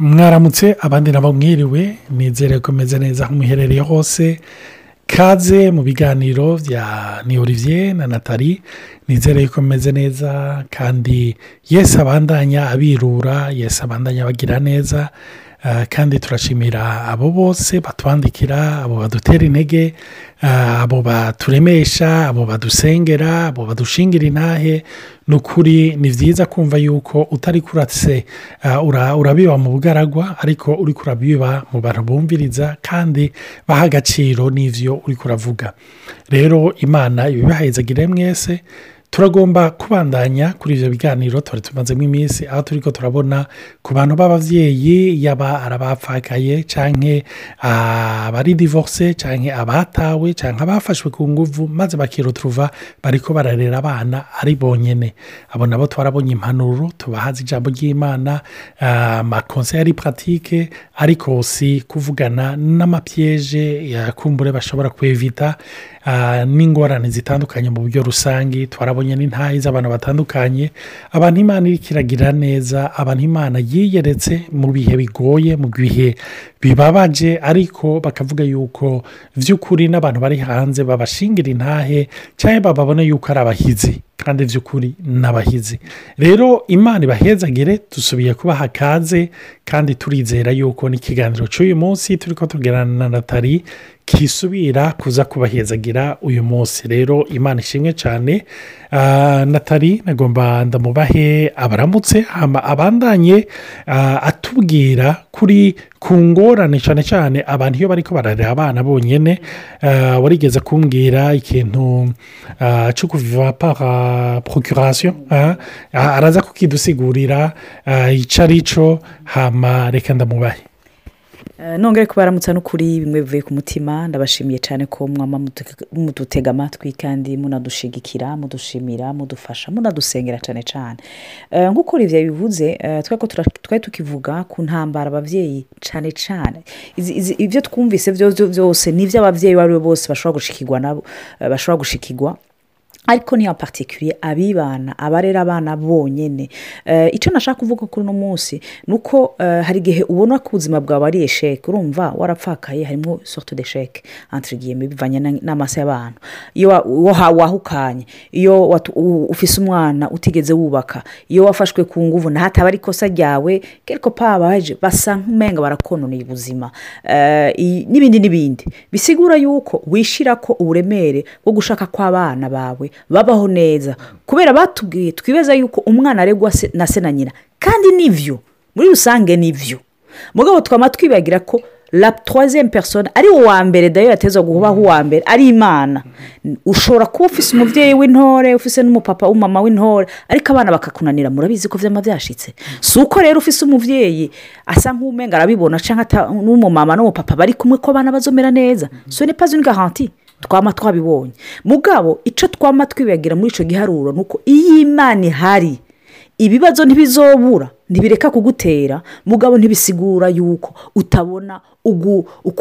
mwaramutse abandi nabo mwiriwe nizere ko meze neza aho muherereye hose. Kaze mu biganiro bya ni olivier na natali nizere ko meze neza kandi yesi abandanya abirura yesi abandanya bagira neza. Kandi turashimira abo bose batwandikira abo badutera intege abo baturemesha abo badusengera abo badushingira intahe. Ni ukuri ni byiza kumva yuko utari kuratse urabiba mu bugaragwa ariko uri kurabiba mu bantu bumviriza kandi baha agaciro n'ibyo uri kuravuga. Rero imana ibibahezagire mwese turagomba kubandanya kuri ibyo biganiro tuba tumazemo iminsi aho turi ko turabona ku bantu b'ababyeyi yaba arabapfakaye cyangwa abari divorce cyangwa abatawe cyangwa abafashwe ku nguvu maze bakiruturuva bari ko bararera abana ari bonyine abo nabo twarabonye impanuro tubahaza ijambo ry'imana amakonseri puratike ariko si kuvugana n'amapyeje yakumbure bashobora kwevita. N'ingorane zitandukanye mu buryo rusange twarabonye n'intayi z'abantu batandukanye. Abantu imana iri kiragira neza abantu imana yiyeretse mu bihe bigoye mu bihe bibabaje ariko bakavuga yuko by'ukuri n'abantu bari hanze babashingira intahe cyangwa bababona yuko ari abahizi kandi by'ukuri n'abahizi. Rero imana ibahezagire dusubiye kubaha kaze kandi turizera yuko n'ikiganiro cy'uyu munsi turi ko tugerana na natali kisubira kuza kubahezagira uyu munsi. Rero imana ishimwe cyane. Natali nagomba ndamubahe abaramutse abandanye atubwira kuri ku ngorane cyane cyane abantu iyo bari bararira abana bonyine warigeze kumbwira ikintu cyo kuviva para procurasiyo araza kukidusigurira icyo ari cyo hama reka ndamubahe. Nongere ko baramutse n'ukuri bimwe bivuye ku mutima ndabashimiye cyane ko mwama mudutega amatwi kandi munadushigikira mudushimira mudufasha munadusengera cyane cyane nk'uko ibyo bivuze twari tukivuga ku ntambara ababyeyi cyane cyane ibyo twumvise byose ni iby'ababyeyi abo ari bo bose bashobora gushikirwa nabo bashobora gushikirwa. Ariko niyo patikiriye abibana abarera abana bonyine icyo nashaka kuvuga kuri uno munsi ni uko hari igihe ubona ko ubuzima bwawe ari esheke urumva warapfakaye harimo soto de sheke antirigiyeme bivanye n'amaso y'abantu. Iyo wahukanye iyo ufise umwana utigeze wubaka iyo wafashwe ku nguvu ntahataba ari ikosa ryawe kereko pabaje basa nk'umenga barakononeye ubuzima. N'ibindi n'ibindi. Bisigura yuko wishyira ko uburemere bwo gushaka kw'abana bawe babaho neza. Kubera batubwiye twibaza yuko umwana aregwa na se na nyina. Kandi ni byo muri rusange ni byo mugabo twaba twibagira ko troisième persone ari uwa mbere dayo yateza kubaho uwa mbere ari imana. Ushobora kuba ufise umubyeyi w'intore ufise n'umupapa w'umama w'intore ariko abana bakakunanira. Murabizi ko byaba byashitse si uko rero ufise umubyeyi asa nk'umenga arabibona cyangwa n'umumama n'umupapa bari kumwe ko abana bazomera neza. So ni pazi garanti twaba twabibonye. Mugabo icyo twaba twibagira muri icyo giharuro ni uko iyo imana ihari ibibazo ntibizobura. Ntibireka kugutera. Mugabo ntibisigura yuko utabona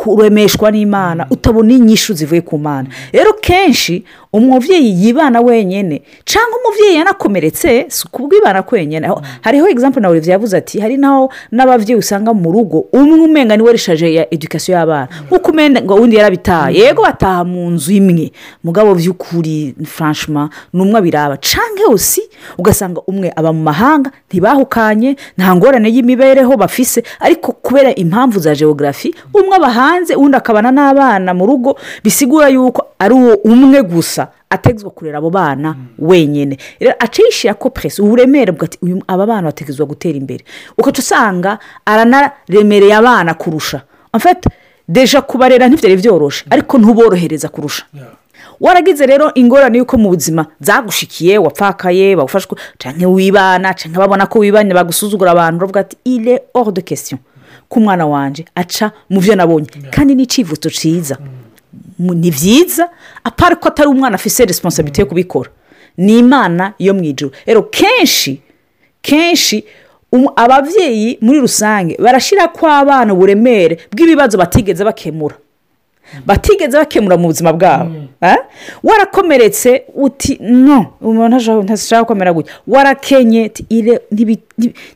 uremeshwa n'imana utabona inyishu zivuye ku mana. Rero kenshi umubyeyi yibana wenyine cyangwa umubyeyi yanakomeretse si kubwibana kwenyine hariho egizampu na olivier yavuze ati hari naho n'ababyeyi usanga mu rugo umwe umenga ni we rishaje ya edukasiyo y'abana. Nk'uko umenga ngo undi yarabitaye yego bataha mu nzu imwe. Mugabo by'ukuri franchima ni umwe abiraba. Cyangwa yose ugasanga umwe aba mu mahanga ntibahukanye nta ngorane y'imibereho bafise ariko kubera impamvu za geogarafi umwe aba hanze undi akabana n'abana mu rugo bisigura yuko ari uwo umwe gusa ategetswe kurera abo bana wenyine rero acishyira ko puresi uburemere bwati aba bana bategetswe gutera imbere. Ugaca usanga aranaremereye abana kurusha. Afite deja kubarera ntibyari byoroshye ariko ntuborohereza kurusha. Waragize rero ingorane y'uko mu buzima zagushikiye wapfakaye bagufashwe cyangwa wibana cyangwa babona ko wibanye bagusuzugura abantu bavuga ati ire hors de question ko umwana wanjye aca mu byo nabonye. Kandi ni icyivuto cyiza ni byiza apara ko atari umwana afite resiponsabiti yo kubikora. Ni imana yo mu ijoro rero kenshi kenshi ababyeyi muri rusange barashyira ko abana uburemere bw'ibibazo batigeze bakemura. Batigeze bakemura mu buzima bwabo. Eh? warakomeretse uti no. Umuntu ntashaka- gukomera gutya. Warakenye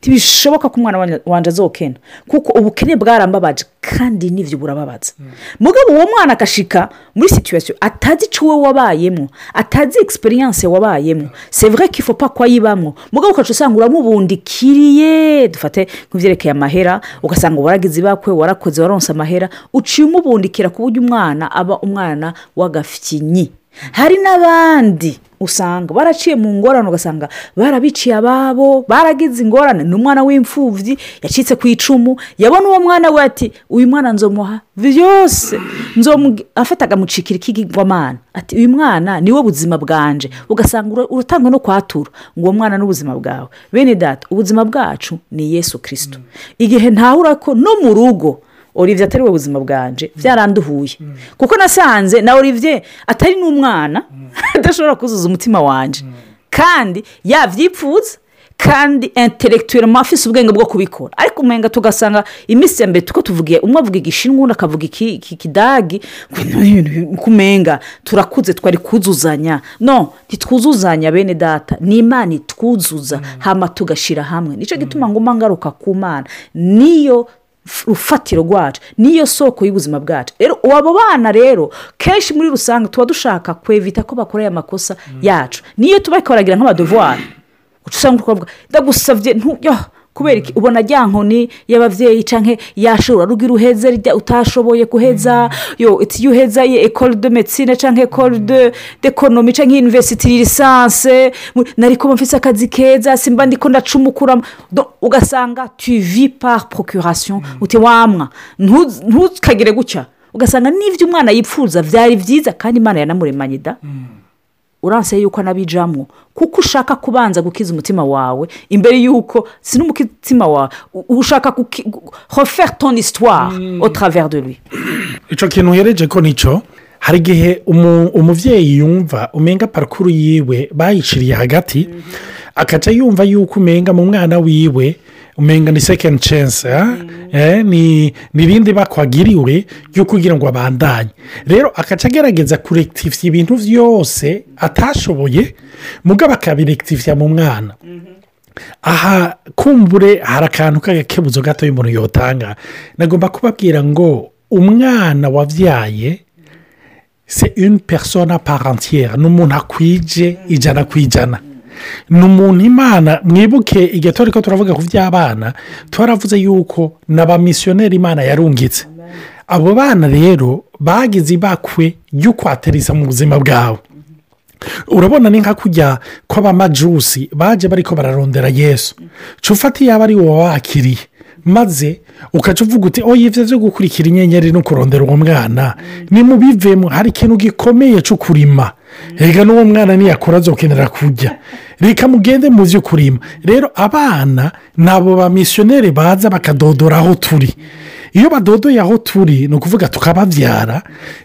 ntibishoboka ko umwana wanje azokena kuko ubukene bwarambabaje. Kandi n'ibyo burababaza mugabo uwo mwana akashika muri situwasiyo atazi icyo wowe wabayemo atazi egisperiyanse wabayemo. Sevure ko ifopa ko ayibamo mugabo ukaca usanga uramubundikiriye dufate nk'ibyerekeye amahera ugasanga waragize ibakwe warakoze waronse amahera uciye umubundikira ku buryo umwana aba umwana w'agafinyi. Hari n'abandi usanga. Baraciye mu ngorane ugasanga barabiciye ababo baragize ingorane. Ni umwana w'imfubyi yacitse ku icumu yabona uwo mwana we ati uyu mwana nzomuha byose afata agamucikira ikigirwamana ati uyu mwana ni we buzima bwanje. Ugasanga uratangwa no kwatura ngo uwo mwana n'ubuzima bwawe. Bene data ubuzima bwacu ni yesu kirisito igihe ntahura ko no mu rugo olivier atari we buzima bwanje byaranduhuye kuko nasanze na olivier atari n'umwana adashobora kuzuza umutima wanjye kandi yabyipfuza kandi interegituweri afise ubwenge bwo kubikora. Ariko umenga tugasanga iminsi ya mbere tuko tuvugiye umwe avuga igishinwa undi akavuga iki- iki kidagi. Kumenga turakuze twari kuzuzanya. No ntitwuzuzanya bene data. Ni imana itwuzuza. Hama tugashyira hamwe. Nicyo gituma nguma ngaruka ku mana. Niyo rufatiro rwacu niyo soko y'ubuzima bwacu. Rero abo bana rero kenshi muri rusange tuba dushaka kwevita ko bakora aya makosa yacu. Niyo tuba baragira nk'abadevuwari usanga twavuga ndagusabye ntujya kubera iki? Ubona rya nkoni y'ababyeyi cyangwa yashobora rugira uheze rya utashoboye guheza? Yo iti iyo uheza ye ekore de medecine cyangwa ekore de dekonomi cyangwa iniverisiti lisanse nari kuba mfite akazi keza simba ndiko ndacumukuramo Do- ugasanga tuvi par procuration. Uti wamwa ntu- ntukagire gutya ugasanga n'ibyo umwana yipfuza byari byiza kandi imana yanamuremanye da. Uranse yuko anabijamo kuko ushaka kubanza gukiza umutima wawe imbere y'uko si n'umutima wawe ushaka hoferi toni au travers de lui. Icyo kintu uhereje ko ni cyo hari igihe umu- umubyeyi yumva umenga parikuru yiwe bayiciriye hagati akaca yumva yuko umenga mu mwana wiwe umenga ni sekendi cense ni ni irindi bakwagiriwe ryo kugira ngo abandanye rero akaca agerageza kurekitifya ibintu byose atashoboye mugabo akabirekitifya mu mwana. Aha kumbure hari akantu k'agakebuzo gato y'umuntu yotanga. Nagomba kubabwira ngo umwana wabyaye se une persona parentière ni umuntu akwije ijana ku ijana. Ni umuntu imana mwibuke igihe turi ko turavuga ku by'abana twaravuze yuko ni abamisiyoneri imana yarungitse. Abo bana rero bagize ibakwe ry'ukwateriza mu buzima bwawe urabona ni nka kujya kw'abamajusi baje bari ko bararondera yesu. Ufata iyaba ari wowe wakiriye maze ukaca uvuga uti oya ibyo byo gukurikira inyenyeri no kurondera uwo mwana. Nimubivemo hari ikintu gikomeye cyo kurima. Reka n'uwo mwana niyakura azokenera kujya reka mugende mu byo kurima. Rero abana ni abo bamisiyoneri baza bakadodora aho turi. Iyo badodoye aho turi ni ukuvuga tukababyara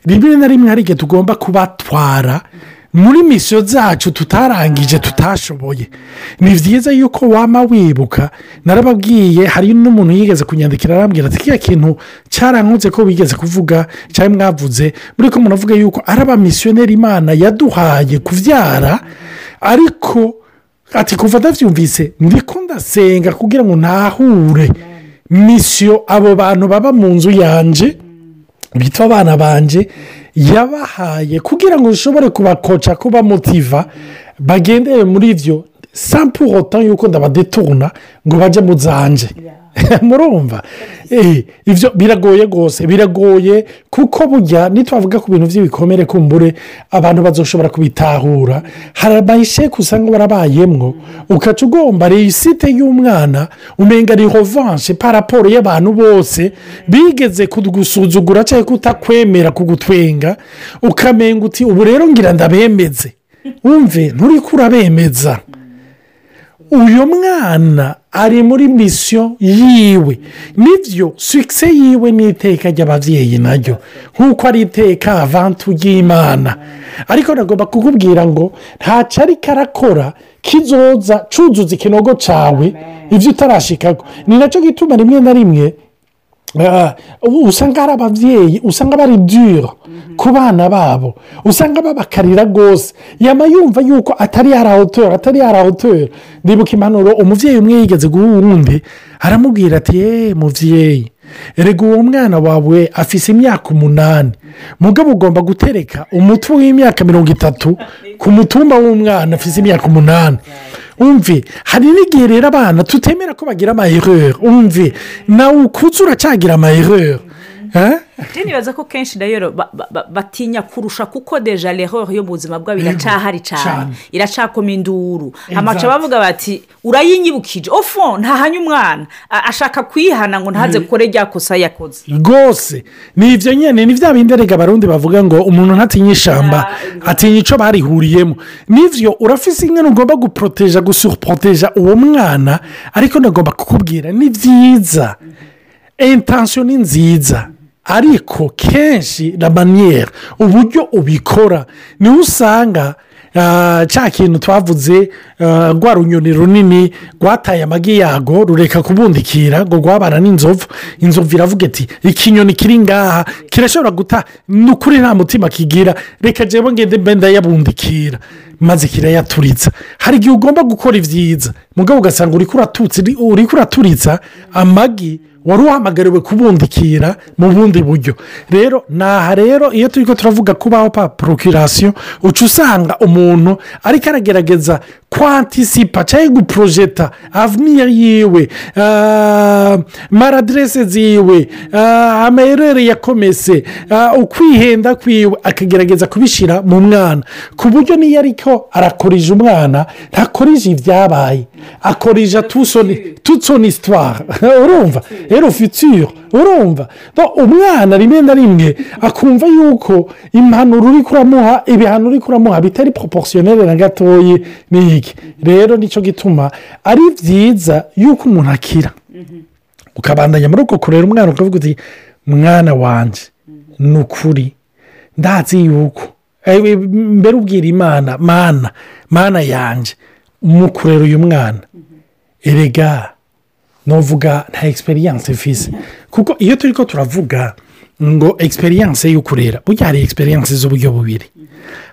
rimwe na rimwe hari igihe tugomba kubatwara muri misiyo zacu tutarangije tutashoboye. Ni byiza yuko wama wibuka. Narababwiye hari n'umuntu yigeze kunyandikira arambwira ati kiriya kintu cyarankunze ko wigeze kuvuga cyangwa mwavuze muri ko munavuga yuko ari abamisiyoneri imana yaduhaye kubyara ariko ati kuva ndabyumvise ndiko ndasenga kugira ngo ntahure misiyo abo bantu baba mu nzu yanjye bitwa abana banjye yabahaye kugira ngo ushobore kubakoca kubamotiva bagendere muri ibyo sampurota yuko ndabadeturuna ngo bajye mu zanje murumva. Ibyo biragoye rwose biragoye kuko burya nitwavuga ku bintu by'ibikomere kumbure abantu bazoshobora kubitahura. Hari amayisheke usanga barabayemwo. Ukaca ugomba reyisite y'umwana umenga ari hovanse paraporo y'abantu bose bigeze kugusuzugura cyangwa kutakwemera kugutwenga ukamenga uti ubu rero ngira ndabemeze. Wumve? Nturi kurabemeza uyu mwana ari muri misiyo yiwe. Nibyo sikise yiwe ni iteka ry'ababyeyi naryo nk'uko ari iteka avantu ry'imana. Ariko nagomba kukubwira ngo ntacyo ariko arakora kizoza cuzuza ikinogo cyawe ibyo utarashikaho ni na cyo gituma rimwe na rimwe usanga hari ababyeyi usanga bari dure ku bana babo. Usanga babakarira rwose. Yaba yumva yuko atari yarahotora atari yarahotora ndibuka impanuro umubyeyi umwe yigeze guha uwundi aramubwira ati yeee mubyeyi erega uwo mwana wawe afise imyaka umunani. Mugabo ugomba gutereka umutwe w'imyaka mirongo itatu ku mutumba w'umwana afise imyaka umunani. Umve hari n'igihe rero abana tutemera ko bagira amaherere umve nawe ukuze uracyagira amaherere rero nibaza ko kenshi rero ba- ba- ba- batinya kurusha kuko deja rero yo mu buzima bwabo iracahari cyane iracakoma induru amaca bavuga bati urayinyibukije ofo ntahanye umwana. Ashaka kuyihana ngo ntaze gukore rya kosa yakoze. Rwose. Ni ibyo nyine ni bya bindi erega abarundi bavuga ngo umuntu ntatinya ishyamba atinya icyo barihuriyemo. N'ibyo urafise imwe ugomba guporoteja gusuporoteja uwo mwana ariko ndagomba kukubwira. Ni byiza intansiyo ni nziza. Ariko kenshi na maniyeri uburyo ubikora ni ho usanga ah, cya kintu twavuze ah, rwa runyoni runini rwataye amagi yago rureka kubundikira ngo rwabana n'inzovu. Inzovu iravuga iti ikinyoni kiri ngaha kirashobora guta ni ukuri nta mutima kigira reka jyewe ngende mbe ndayabundikira. Maze kirayaturitsa hari igihe ugomba gukora ibyiza. Mugabo ugasanga uri kuraturitsa amagi wari uhamagariwe kubundikira mu bundi buryo. Rero naha rero iyo turi ko turavuga kubaho pa porokirasiyo uca usanga umuntu ariko aragerageza kwantisipa cyangwa guporojeta aveniya yiwe ah, maradirese ziwe ah, amayerere yakomese ukwihenda kwiwe akagerageza kubishyira mu mwana. Ku buryo niyo ariko arakorije umwana ntakorije ibyabaye tusoni tutsoni sitwara urumva? Rero fitire urumva? Umwana rimwe na rimwe akumva yuko impanuro uri kuramuha ibihano uri kuramuha bitari poroporosiyoneri na gatoya n'iki rero ni cyo gituma ari byiza yuko umuntu akira. Ukabandanya muri uko kurera umwana ukavuga uti mwana wanjye ni ukuri ndazi yuko. Eh, mbere ubwira imana mana mana yanjye mu kurera uyu mwana. Erega nuvuga nta egisperiyanse mfise. Kuko iyo turi ko turavuga ngo egisperiyanse yo kurera burya hari egisperiyanse z'uburyo bubiri.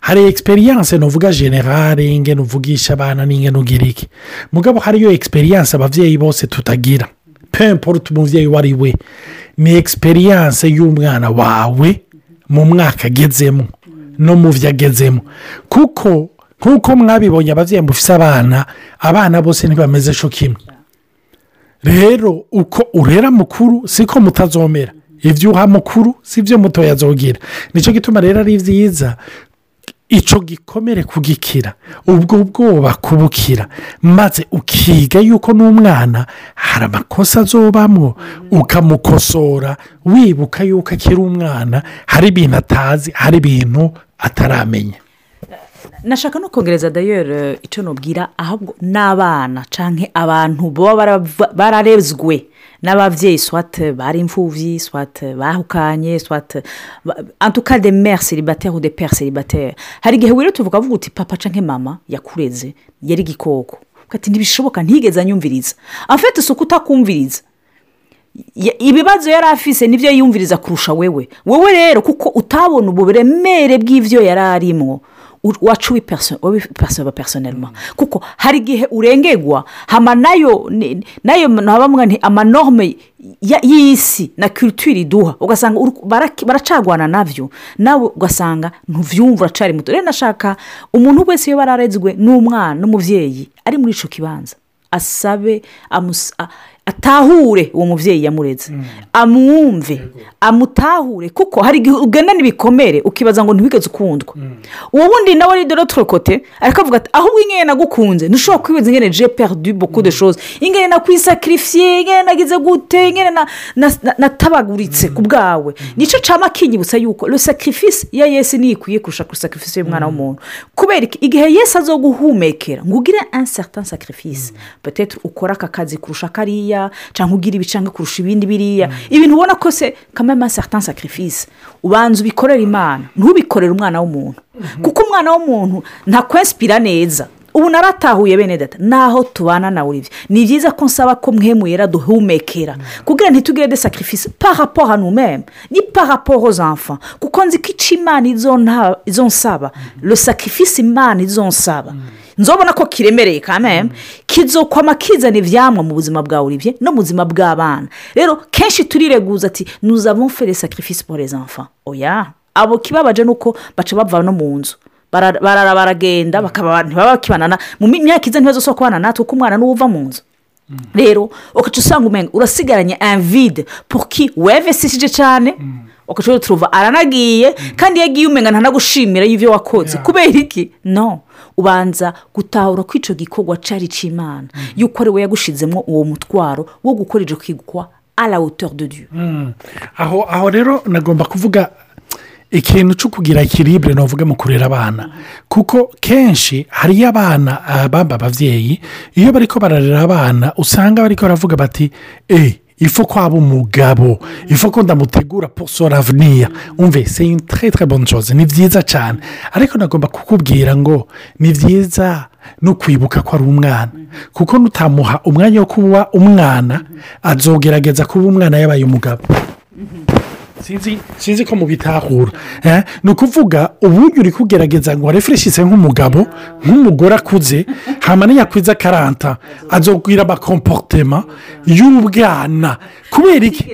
Hari egisperiyanse nuvuga generale ingene uvugisha abana n'ingene ugira iki mugabo hariyo egisperiyanse ababyeyi bose tutagira. Pemporutu umubyeyi uwo ari we. Ni egisperiyanse y'umwana wawe mu mwaka agezemo no mu byo agezemo. Kuko nk'uko mwabibonye ababyeyi mufise abana abana bose ntibameze cyo kimwe. Rero uko urera mukuru siko mutazomera. Ibyo uha mukuru si byo mutoya azogira. Nicyo gituma rero ari byiza icyo gikomere kugikira ubwo bwoba kubukira. Maze ukiga yuko n'umwana hari amakosa azobamwo ukamukosora wibuka yuko akiri umwana hari ibintu atazi hari ibintu ataramenya. Nashaka no kongereza dayeri icyo nubwira ahubwo n'abana cyangwa abantu baba bararezwe n'ababyeyi swate bari imfubyi swate bahukanye swate antuka de mere seribateri ou de pere seribateri hari igihe wiriwe tuvuga avuga uti papa cyangwa mama yakureze yari igikoko. Ati ntibishoboka ntigeze anyumviriza. Afite isuku utakumviriza ibibazo yari afise ni byo yiyumviriza kurusha wewe. Wowe rero kuko utabona uburemere bw'ibyo yari arimo u- wacuwe persoba personelma kuko hari igihe urengerwa hama na yo ni- na yo ntabamwe nti amanorme y'isi na culture iduha ugasanga baracagwana na byo nawe ugasanga ntuvyumva uracari muto rero nashaka umuntu wese iyo bararezwe n'umwana n'umubyeyi ari muri ico kibanza. Asabe atahure uwo mubyeyi yamureze. Amwumve amutahure kuko hari igihe ugendana ibikomere ukibaza ngo ntiwigeze ukundwa. Uwo wundi nawe ari dore turokote arakavuga ati ahubwo ingene nagukunze ntushobora kwibaza ingene je perdu beaucoup de choses. Ingene nakwisakirifiye ingene nagize gute ingene na- na- na- natabaguritse ku bwawe. Nicyo cama kinyibutsa yuko le sacrifice ya yesu niyo ikwiye kurusha ku sacrifice y'umwana w'umuntu. Kubera igihe yesu azoguhumekera ngo ugire un certain sacrifice. Ukora aka kazi kurusha kariya cyangwa ugira ibi cyangwa kurusha ibindi biriya. Ibintu ubona ko se un certain sacrifice ubanza ubikorera imana. Ntubikorere umwana w'umuntu. Kuko umwana w'umuntu ntakwensipira neza. Ubu naratahuye bene data naho tubana na olivier ni byiza ko nsaba ko mwemuyera duhumekera. Kugira ntitugire de sacrifice par rapport à nous-mêmes ni par rapport aux enfants. Kuko nzi ko icyo imana izonta- izonsaba le sacrifice imana izonsaba nzobona ko kiremereye kameme kizokwama kizana ibyamwa mu buzima bwa olivier no mu buzima bw'abana rero kenshi turireguza ati des sacrifices pour les enfants. Oya. Abo kibabaje ni uko baca bava no mu nzu. Barara baragenda bakaba ntibaba bakibanana mu myaka iza ntibazosaba kubana natwe kuko umwana n'uva mu nzu. Rero ugaca usanga umenga urasigaranye vide puki wevesishije cyane ugaca turuva aranagiye kandi iyo agiye umenga ntanagushimira y'ibyo wakoze. Kubera iki? No. Ubanza gutahura ko icyo gikorwa cyari icy'imana yuko ari we yagushizemo uwo mutwaro wo gukora ibyo kwigwa a la hauteur de dieu. Aho aho rero nagomba kuvuga ikintu cyo kugira ikiribure navuga mu kurera abana. Kuko kenshi hariyo abana ah, bamba ababyeyi iyo bari ko bararera abana usanga bari ko baravuga bati eee ifu ko waba umugabo ifu ko ndamutegura posora avuniya umve se une très très bonne chose. Ni byiza cyane ariko nagomba kukubwira ngo ni byiza no kwibuka ko ari umwana. Kuko nutamuha umwanya wo kuba umwana azogerageza kuba umwana yabaye umugabo. Sinzi sinzi ko mubitahura ni ukuvuga uburyo uri kugerageza ngo warefureshise nk'umugabo nk'umugore akuze hama yakwiza karanta azogwira amakomporutema y'ubwana. Kubera iki?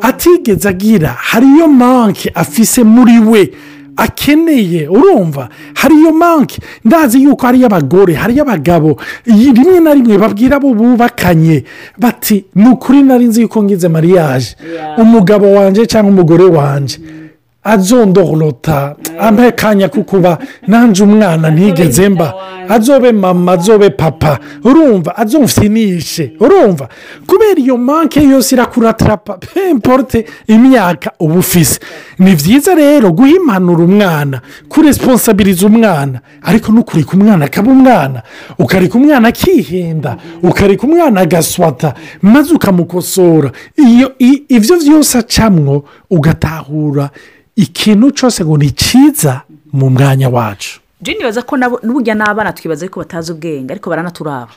Atigeze agira hariyo manke afise muri we. Akeneye urumva? Hariyo manke ndazi yuko hariyo abagore hariyo abagabo rimwe na rimwe babwira abo bubakanye bati ni ukuri nari nzi yuko ngize mariage. Umugabo wanjye cyangwa umugore wanjye azondorota ampe akanya ko kuba nanjye umwana ntigeze mba azobe mama azobe papa. Urumva azomfinishe urumva. Kubera iyo manke yose irakuratarapa pemporute imyaka uba ufise ni byiza rero guha impanuro umwana kuresponsabiriza umwana. Ariko nukureka umwana akaba umwana. Ukareka umwana akihenda ukareka umwana agaswata maze ukamukosora. Ibyo byose acamwo ugatahura ikintu cyose ngo ni cyiza mu mwanya wacu. Jeni nibaza ko n'uburyo n'abana twibaza ko batazi ubwenge ariko baranaturaba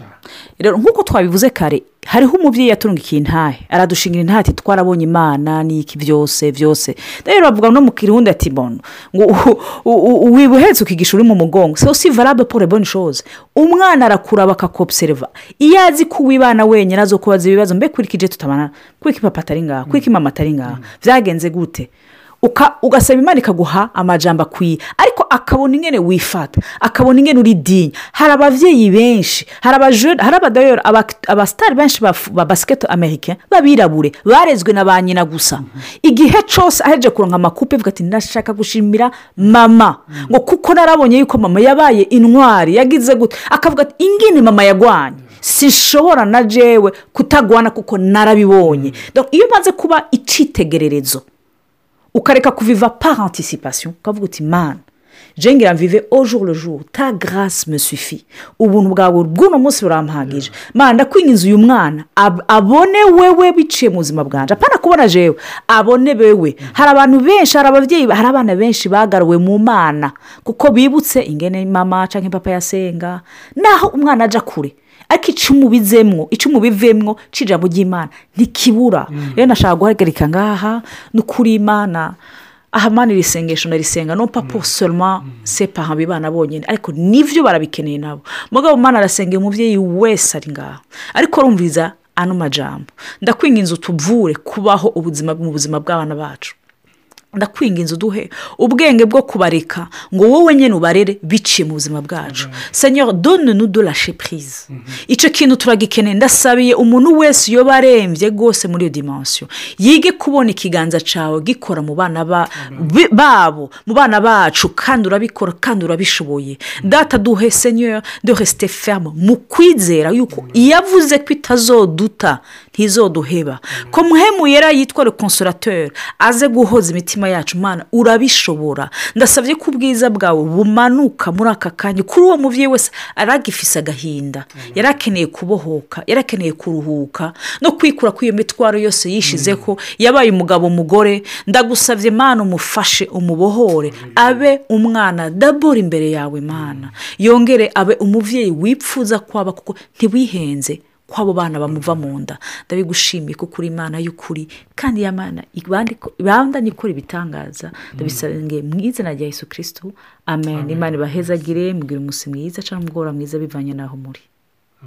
rero nk'uko twabivuze kare hariho umubyeyi yaturungikiye intahe aradushingira intahe ati twarabonye imana n'iki byose byose. Rero bavuga no mu kirundi ati bono ngo u- u- u- wiba uhetse ukigisha uri mu mugongo. Se usi varable pour bonne chose umwana arakuraba akakobuseriva iyo azi ko uwibana wenyine azo kubaza ibibazo mbe kurikije tutabana kuriki papa atari ngaha kuriki mama atari ngaha. Byagenze gute? Ugasaba imana ikaguha amajambo akwiye. Ariko akabona ingene wifata akabona ingene uri dinye hari ababyeyi benshi hari abadayori abasitari benshi ba basiketi amerika b'abirabure barezwe na ba nyina gusa. Igihe cyose aheje kuronka amakupe avuga ati ndashaka gushimira mama. Ngo kuko narabonye yuko mama yabaye intwari yagize gute? Akavuga ati ingene mama yagwanye sinshobora na jewe kutagwana kuko narabibonye. Iyo umaze kuba icyitegererezo ukareka kuviva par anticipation ukavuga uti mana jengira mvive au jour le jour ta grâce me suffit. Ubuntu bwawe bw'uno munsi burampagije mana ndakwinjiza uyu mwana ab- abone wewe biciye mu buzima bwanjye apana kubona jewe abone wewe hari abantu benshi hari ababyeyi hari abana benshi bagaruwe mu mana. Kuko bibutse ingene mama cyangwa papa yasenga naho umwana ajya kure ariko icumu bizemwo icumu bivemwo cy'ijambo ry'imana ntikibura. Rero nashaka guhagarika ngaha ni ukuri imana aha mana iri sengesho ndarisenga no papa soroma sepa bibana bonyine ariko ni byo barabikeneye nabo. Mugabo mana arasengera umubyeyi wese ari ngaha. Ariko rumviza ano majambo. Ndakwinginze utuvure kubaho ubuzima mu buzima bw'abana bacu. Ndakwinginze uduhe ubwenge bwo kubareka ngo wowe nyine ubarere biciye mu buzima bwacu. Senyora done nudo lashe purize icyo kintu turagikeneye ndasabiye umuntu wese iyo barembye rwose muri iyo dimansiyo yige kubona ikiganza cyawe gikora mu bana babo mu bana bacu kandi urabikora kandi urabishoboye. Data duhe senyora de resite ferme mu kwizera yuko iyo avuze ko itazoduta. Ntizoduheba. Ko muhemu yera yitwa rekonsorateri aze guhoza imitima yacu mana urabishobora. Ndasabye ko ubwiza bwawe bumanuka muri aka kanya. Kuri uwo mubyeyi wese aragifise agahinda. Yari akeneye kubohoka yari akeneye kuruhuka. No kwikura kuri iyo mitwaro yose yishizeho yabaye umugabo umugore ndagusabye mana umufashe umubohore. Abe umwana dabora imbere yawe mana. Yongere abe umubyeyi wipfuza kwaba kuko ntiwihenze. Ko abo bana bamuva mu nda. Ndabigushimiye kuko uri imana y'ukuri kandi iya mana ibandanye ikora ibitangaza ndabisabye mu izina rya Yesu kirisitu amen. Imana ibahezagire mubwira umunsi mwiza cyangwa umugoroba mwiza bivanye n'aho muri.